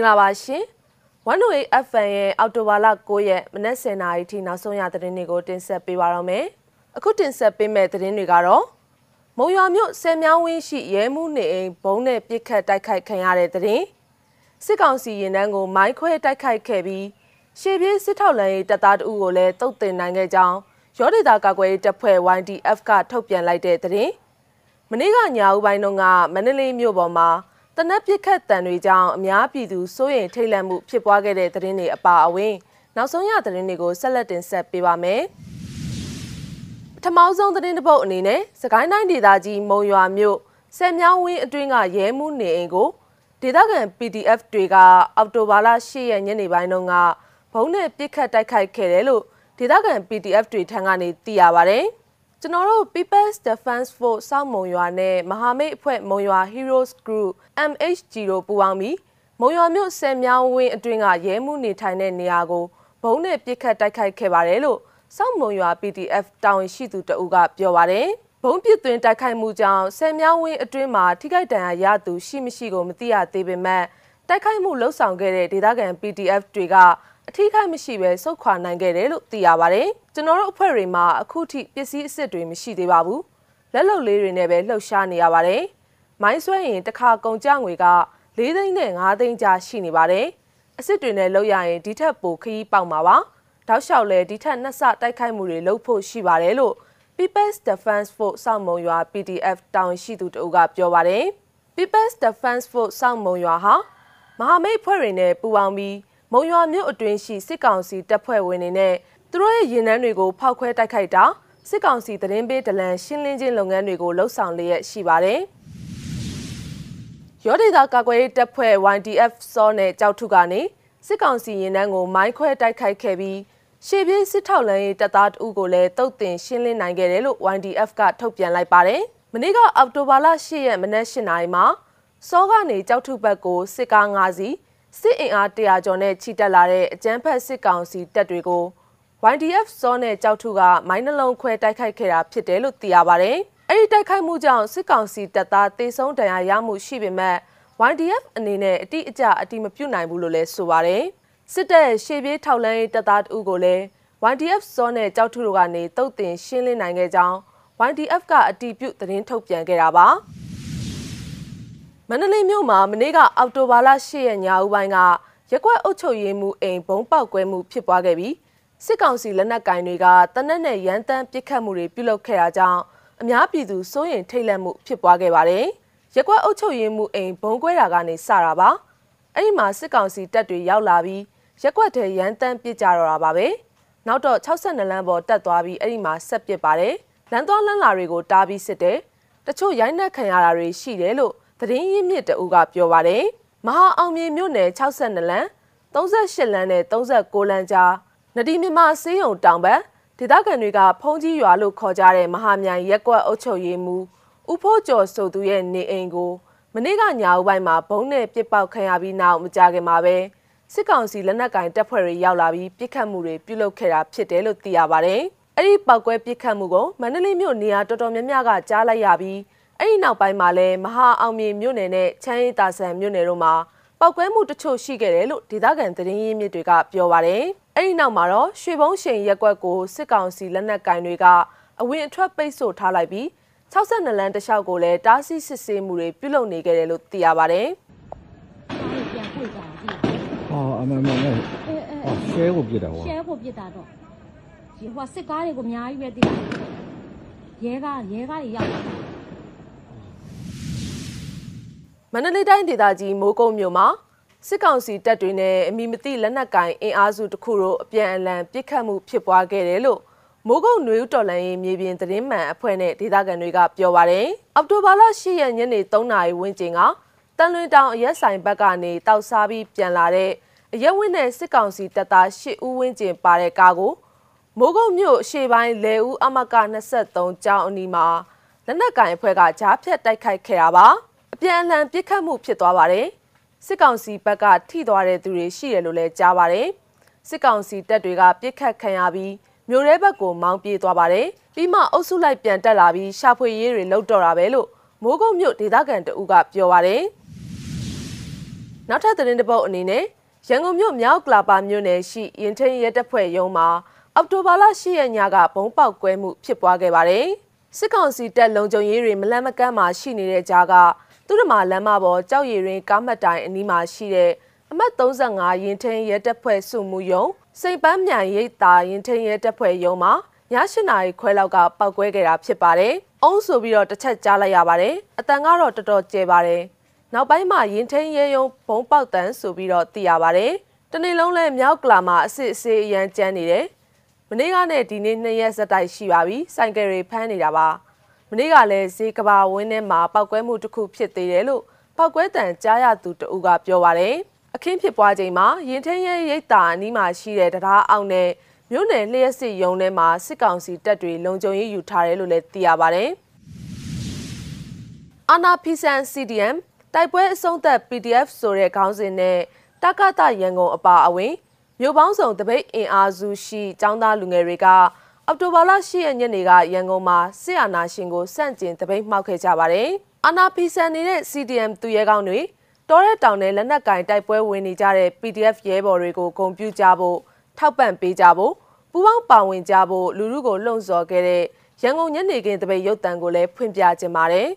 င်္ဂလာပါရှင်။108 FM ရဲ့အော်တိုဘာလ9ရက်မနက်10:00နာရီထိနောက်ဆုံးရသတင်းတွေကိုတင်ဆက်ပေးပါရမယ်။အခုတင်ဆက်ပေးမယ့်သတင်းတွေကတော့မုံရွာမြို့ဆယ်မြောင်းဝင်းရှိရဲမှုနေအိမ်ဘုံနဲ့ပြစ်ခတ်တိုက်ခိုက်ခံရတဲ့သတင်း။စစ်ကောင်စီရင်တန်းကိုမိုင်းခွဲတိုက်ခိုက်ခဲ့ပြီးရှေ့ပြေးစစ်ထောက်လန်ရေးတပ်သားတအုပ်ကိုလည်းတုတ်တင်နိုင်ခဲ့ကြောင်းရောဒေတာကာကွယ်ရေးတပ်ဖွဲ့ YDF ကထုတ်ပြန်လိုက်တဲ့သတင်း။မနေ့ကညဦးပိုင်းတုန်းကမန္တလေးမြို့ပေါ်မှာ တနက်ပစ်ခတ်တံတွေကြောင့်အများပြည်သူစိုးရိမ်ထိတ်လန့်မှုဖြစ်ပွားခဲ့တဲ့သတင်းတွေအပါအဝင် နောက်ဆုံးရသတင်းတွေကိုဆက်လက်တင်ဆက်ပေးပါမယ်။ပထမဆုံးသတင်းတစ်ပုဒ်အနေနဲ့စကိုင်းတိုင်းဒေသကြီးမုံရွာမြို့ဆယ်မြောင်းဝင်းအတွင်းကရဲမှုနေအိမ်ကိုဒေသခံ PDF တွေကအောက်တိုဘာလ10ရက်ညနေပိုင်းတုန်းကဘုံနဲ့ပစ်ခတ်တိုက်ခိုက်ခဲ့တယ်လို့ဒေသခံ PDF တွေထံကနေသိရပါဗျ။ ကျွန်တော်တို့ People's Defense Force စောက်မုံရွာနဲ့မဟာမိတ်အဖွဲ့မုံရွာ Heroes Group MHG တို့ပူးပေါင်းပြီးမုံရွာမြို့ဆယ်မြောင်းဝင်းအတွင်းကရဲမှုနေထိုင်တဲ့နေရာကိုဘုံနဲ့ပစ်ခတ်တိုက်ခိုက်ခဲ့ပါတယ်လို့စောက်မုံရွာ PDF တာဝန်ရှိသူတအုပ်ကပြောပါတယ်ဘုံပစ်သွင်းတိုက်ခိုက်မှုကြောင့်ဆယ်မြောင်းဝင်းအတွင်းမှာထိခိုက်ဒဏ်ရာရသူရှိမရှိကိုမသိရသေးပေမဲ့တိုက်ခိုက်မှုလှုပ်ဆောင်ခဲ့တဲ့ဒေသခံ PDF တွေက အထီးခိုက်မရှိပဲစုခွာနိုင်ခဲ့တယ်လို့သိရပါတယ်။ကျွန်တော်တို့အဖွဲ့တွေမှာအခုထိပစ္စည်းအစ်စ်တွေမရှိသေးပါဘူး။လက်လုံလေးတွေနဲ့ပဲလှုပ်ရှားနေရပါတယ်။မိုင်းဆွဲရင်တစ်ခါကုန်ကြငွေက၄သိန်းနဲ့၅သိန်းကြားရှိနေပါတယ်။အစ်စ်တွေနဲ့လှုပ်ရရင်ဒီထက်ပိုခရီးပေါက်မှာပါ။တောက်လျှောက်လဲဒီထက်နှစ်ဆတိုက်ခိုက်မှုတွေလုပ်ဖို့ရှိပါတယ်လို့ People's Defense Force စောင့်မုံရွာ PDF တောင်ရှိသူတို့ကပြောပါတယ်။ People's Defense Force စောင့်မုံရွာဟာမဟာမိတ်ဖွဲ့တွေနဲ့ပူးပေါင်းပြီး မုံရွာမြို့အတွင်းရှိစစ်ကောင်စီတပ်ဖွဲ့ဝင်တွေနဲ့သူတို့ရဲ့ရင်နှန်းတွေကိုဖောက်ခွဲတိုက်ခိုက်တာစစ်ကောင်စီသတင်းပေးဒလန်ရှင်းလင်းခြင်းလုပ်ငန်းတွေကိုလှုပ်ဆောင်လျက်ရှိပါတယ်။ရောဒေတာကာကွယ်ရေးတပ်ဖွဲ့ YDF စောနဲ့ကြောက်ထုကနေစစ်ကောင်စီရင်နှန်းကိုမိုင်းခွဲတိုက်ခိုက်ခဲ့ပြီးရှေ့ပြေးစစ်ထောက်လန်ရေးတပ်သားတဦးကိုလည်းတုတ်တင်ရှင်းလင်းနိုင်ခဲ့တယ်လို့ YDF ကထုတ်ပြန်လိုက်ပါတယ်။မနေ့ကအောက်တိုဘာလ10ရက်မနက်8နာရီမှာစောကနေကြောက်ထုဘက်ကိုစစ်ကား5စီး စစ်အင်အား100ကျော်နဲ့ချီတက်လာတဲ့အကြမ်းဖက်စစ်ကောင်စီတပ်တွေကို YDF စောနဲ့ကြောက်ထုကမိုင်းနှလုံးခွဲတိုက်ခိုက်ခဲ့တာဖြစ်တယ်လို့သိရပါဗျ။အဲ့ဒီတိုက်ခိုက်မှုကြောင့်စစ်ကောင်စီတပ်သားတေဆုံးဒဏ်ရာရမှုရှိပေမဲ့ YDF အနေနဲ့အတိအကျအတိမပြုတ်နိုင်ဘူးလို့လည်းဆိုပါတယ်။စစ်တပ်ရှေ့ပြေးထောက်လန်းရေးတပ်သားတဦးကိုလည်း YDF စောနဲ့ကြောက်ထုတို့ကနေတုတ်တင်ရှင်းလင်းနိုင်ခဲ့ကြောင်း YDF ကအတိပြုသတင်းထုတ်ပြန်ခဲ့တာပါ။ မန္တလေးမြို့မှာမနေ့ကအောက်တိုဘာလ10ရက်ညဦးပိုင်းကရက်ကွက်အုပ်ချုပ်ရေးမှူးအိမ်ဘုံပေါက်ကွဲမှုဖြစ်ပွားခဲ့ပြီးစစ်ကောင်စီလက်နက်ကင်တွေကတနက်နဲ့ရန်တမ်းပစ်ခတ်မှုတွေပြုလုပ်ခဲ့တာကြောင့်အများပြည်သူစိုးရိမ်ထိတ်လန့်မှုဖြစ်ပွားခဲ့ပါတယ်။ရက်ကွက်အုပ်ချုပ်ရေးမှူးအိမ်ဘုံကွဲတာကနေစတာပါ။အဲ့ဒီမှာစစ်ကောင်စီတပ်တွေရောက်လာပြီးရက်ကွက်ထဲရန်တမ်းပစ်ကြတော့တာပါပဲ။နောက်တော့62လမ်းပေါ်တက်သွားပြီးအဲ့ဒီမှာဆက်ပစ်ပါတယ်။လမ်းသွားလမ်းလာတွေကိုတားပြီးစစ်တယ်။တချို့ရိုင်းနှက်ခံရတာတွေရှိတယ်လို့ သတင်းရင်းမြစ်တအူးကပြောပါတယ်။မဟာအောင်မြေမြို့နယ်62လမ်း38လမ်းနဲ့39လမ်းကြားနဒီမြမဆေးရုံတောင်ဘက်ဒေသခံတွေကဖုံးကြီးရွာလို့ခေါ်ကြတဲ့မဟာမြိုင်ရက်ကွက်အုပ်ချုပ်ရေးမှူးဦးဖိုးကျော်ဆိုသူရဲ့နေအိမ်ကိုမနေ့ကညဦးပိုင်းမှာဘုံနဲ့ပစ်ပေါက်ခံရပြီးနောက်မကြခင်မှာပဲစစ်ကောင်စီလက်နက်ကင်တပ်ဖွဲ့တွေရောက်လာပြီးပစ်ခတ်မှုတွေပြုလုပ်ခဲ့တာဖြစ်တယ်လို့သိရပါတယ်။အဲ့ဒီပောက်ကွဲပစ်ခတ်မှုကိုမန္တလေးမြို့နေရာတော်တော်များများကကြားလိုက်ရပြီး အဲ့ဒီနောက်ပိုင်းမှာလည်းမဟာအောင်မြေမြို့နယ်နဲ့ချမ်းရည်တာဆန်မြို့နယ်တို့မှာပောက်ကွဲမှုတချို့ရှိခဲ့တယ်လို့ဒေသခံသတင်းရင်းမြစ်တွေကပြောပါတယ်။အဲ့ဒီနောက်မှာတော့ရွှေဘုံရှိန်ရက်ကွက်ကိုစစ်ကောင်စီလက်နက်ကင်တွေကအဝင်အထွက်ပိတ်ဆို့ထားလိုက်ပြီး62လမ်းတစ်လျှောက်ကိုလည်းတားဆီးစစ်ဆေးမှုတွေပြုလုပ်နေခဲ့တယ်လို့သိရပါတယ်။ပြန်ဖွင့်ကြတာဒီအော်အမမမအဲအဲအော်ရှဲကိုပြစ်တာဟောရှဲဖို့ပြစ်တာတော့ဒီဟိုစစ်ကားတွေကိုအများကြီးပဲတိရဲကားရဲကားတွေရောက် မန္တလေးတိုင်းဒေသကြီးမိုးကုတ်မြို့မှာစစ်ကောင်စီတပ်တွေနဲ့အမိမတိလက်နက်ကင်အင်အားစုတစ်ခုတို့အပြန်အလှန်ပစ်ခတ်မှုဖြစ်ပွားခဲ့တယ်လို့မိုးကုတ်နွေဦးတော်လန်ရေးမြေပြင်သတင်းမှန်အဖွဲ့နဲ့ဒေသခံတွေကပြောပါတယ်။အောက်တိုဘာလ10ရက်ညနေ3နာရီဝန်းကျင်ကတန်လွင်တောင်အရက်ဆိုင်ဘက်ကနေတောက်စားပြီးပြန်လာတဲ့အရက်ဝင်းနဲ့စစ်ကောင်စီတပ်သား10ဦးဝန်းကျင်ပါတဲ့ကားကိုမိုးကုတ်မြို့ရှေ့ပိုင်းလေဦးအမက23ကျောင်းအနီးမှာလက်နက်ကင်အဖွဲ့ကကြားဖြတ်တိုက်ခိုက်ခဲ့တာပါ။အ ပြန်အလှန်ပစ်ခတ်မှုဖြစ်သွားပါတယ်။စစ်ကောင်စီဘက်ကထိသွားတဲ့သူတွေရှိတယ်လို့လည်းကြားပါတယ်။စစ်ကောင်စီတပ်တွေကပြစ်ခတ်ခံရပြီးမြို့ရဲဘက်ကိုမောင်းပြေးသွားပါတယ်။ပြီးမှအုပ်စုလိုက်ပြန်တက်လာပြီးရှာဖွေရေးတွေလှုပ်တော့တာပဲလို့မိုးကုတ်မြို့ဒေသခံတအူးကပြောပါတယ်။နောက်ထပ်သတင်းတစ်ပုဒ်အနေနဲ့ရန်ကုန်မြို့မြောက်ကလာပါမြို့နယ်ရှိရင်ထင်းရဲတပ်ဖွဲ့ရုံးမှာအောက်တိုဘာလ10ရက်ညကဘုံပေါက်ကွဲမှုဖြစ်ပွားခဲ့ပါတယ်။စစ်ကောင်စီတပ်လုံခြုံရေးတွေမလန့်မကန့်မှာရှိနေတဲ့ကြားက သူတို့မှာလမ်းမပေါ်ကြောက်ရည်ရင်းကားမှတ်တိုင်အနီးမှာရှိတဲ့အမှတ်35ရင်ထင်းရဲတပ်ဖွဲ့စုမှုရုံးစိတ်ပန်းမြန်ရိတ်တာရင်ထင်းရဲတပ်ဖွဲ့ရုံးမှာည8နာရီခွဲလောက်ကပောက်ကွဲခဲ့တာဖြစ်ပါတယ်။အုံးဆိုပြီးတော့တစ်ချက်ကြားလိုက်ရပါတယ်။အတန်ကတော့တော်တော်ကျဲပါတယ်။နောက်ပိုင်းမှာရင်ထင်းရဲရုံဘုံပေါက်တန်းဆိုပြီးတော့သိရပါတယ်။တနေ့လုံးလဲမြောက်ကလာမှာအစစ်အဆေးအရန်ကျန်းနေတယ်။မနေ့ကနဲ့ဒီနေ့နှစ်ရက်ဆက်တိုက်ရှိပါပြီ။စိုင်ကယ်တွေဖမ်းနေတာပါ။ မနေ့ကလည်းဈေးကဘာဝင်းထဲမှာပောက်ကွဲမှုတစ်ခုဖြစ်သေးတယ်လို့ပောက်ကွဲတန်ကြားရသူတဦးကပြောပါတယ်။အခင်းဖြစ်ပွားချိန်မှာရင်ထင်းရဲရိတ်တာအနီးမှာရှိတဲ့တရားအောင်နဲ့မြို့နယ်လျှက်စစ်ရုံးထဲမှာစစ်ကောင်စီတပ်တွေလုံခြုံရေးယူထားတယ်လို့လည်းသိရပါတယ်။အာနာဖီဆန် CDM တိုက်ပွဲအဆုံးသက် PDF ဆိုတဲ့ခေါင်းစဉ်နဲ့တက္ကသရန်ကုန်အပါအဝင်မြို့ပေါင်းစုံတပိတ်အင်အားစုရှိចောင်းသားလူငယ်တွေက အောက်တိုဘာလ10ရက်နေ့ကရန်ကုန်မှာစစ်အာဏာရှင်ကိုစန့်ကျင်တပိတ်မှောက်ခဲ့ကြပါတယ်။အာနာဖီဆန်နေတဲ့ CDM သူရဲကောင်းတွေတောရဲတောင်နဲ့လက်နက်ကင်တိုက်ပွဲဝင်နေကြတဲ့ PDF ရဲဘော်တွေကိုဂုံပြူကြဖို့ထောက်ပံ့ပေးကြဖို့ပူးပေါင်းပါဝင်ကြဖို့လူလူကိုလှုံ့ဆော်ခဲ့တဲ့ရန်ကုန်ညနေခင်းတပိတ်ရုပ်တံကိုလည်းဖွင့်ပြခြင်းပါတယ်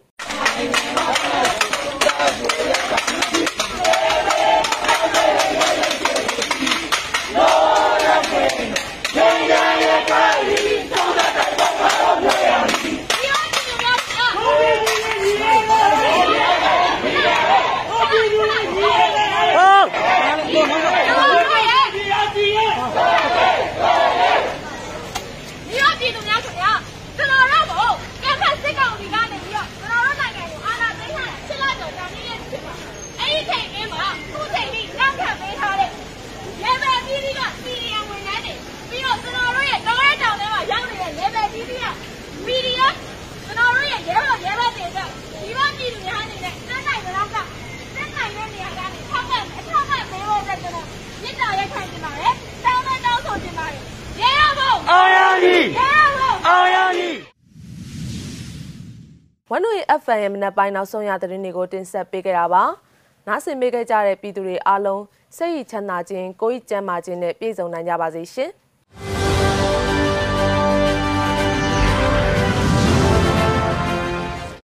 FM ရဲ့မနက်ပိုင်းနောက်ဆုံးရသတင်းတွေကိုတင်ဆက်ပေးကြတာပါ။နားဆင်ပေးကြတဲ့ပြည်သူတွေအားလုံးစိတ်ရချမ်းသာခြင်းကိုယ်ကျန်းမာခြင်းနဲ့ပြည့်စုံနိုင်ကြပါစေရှင်။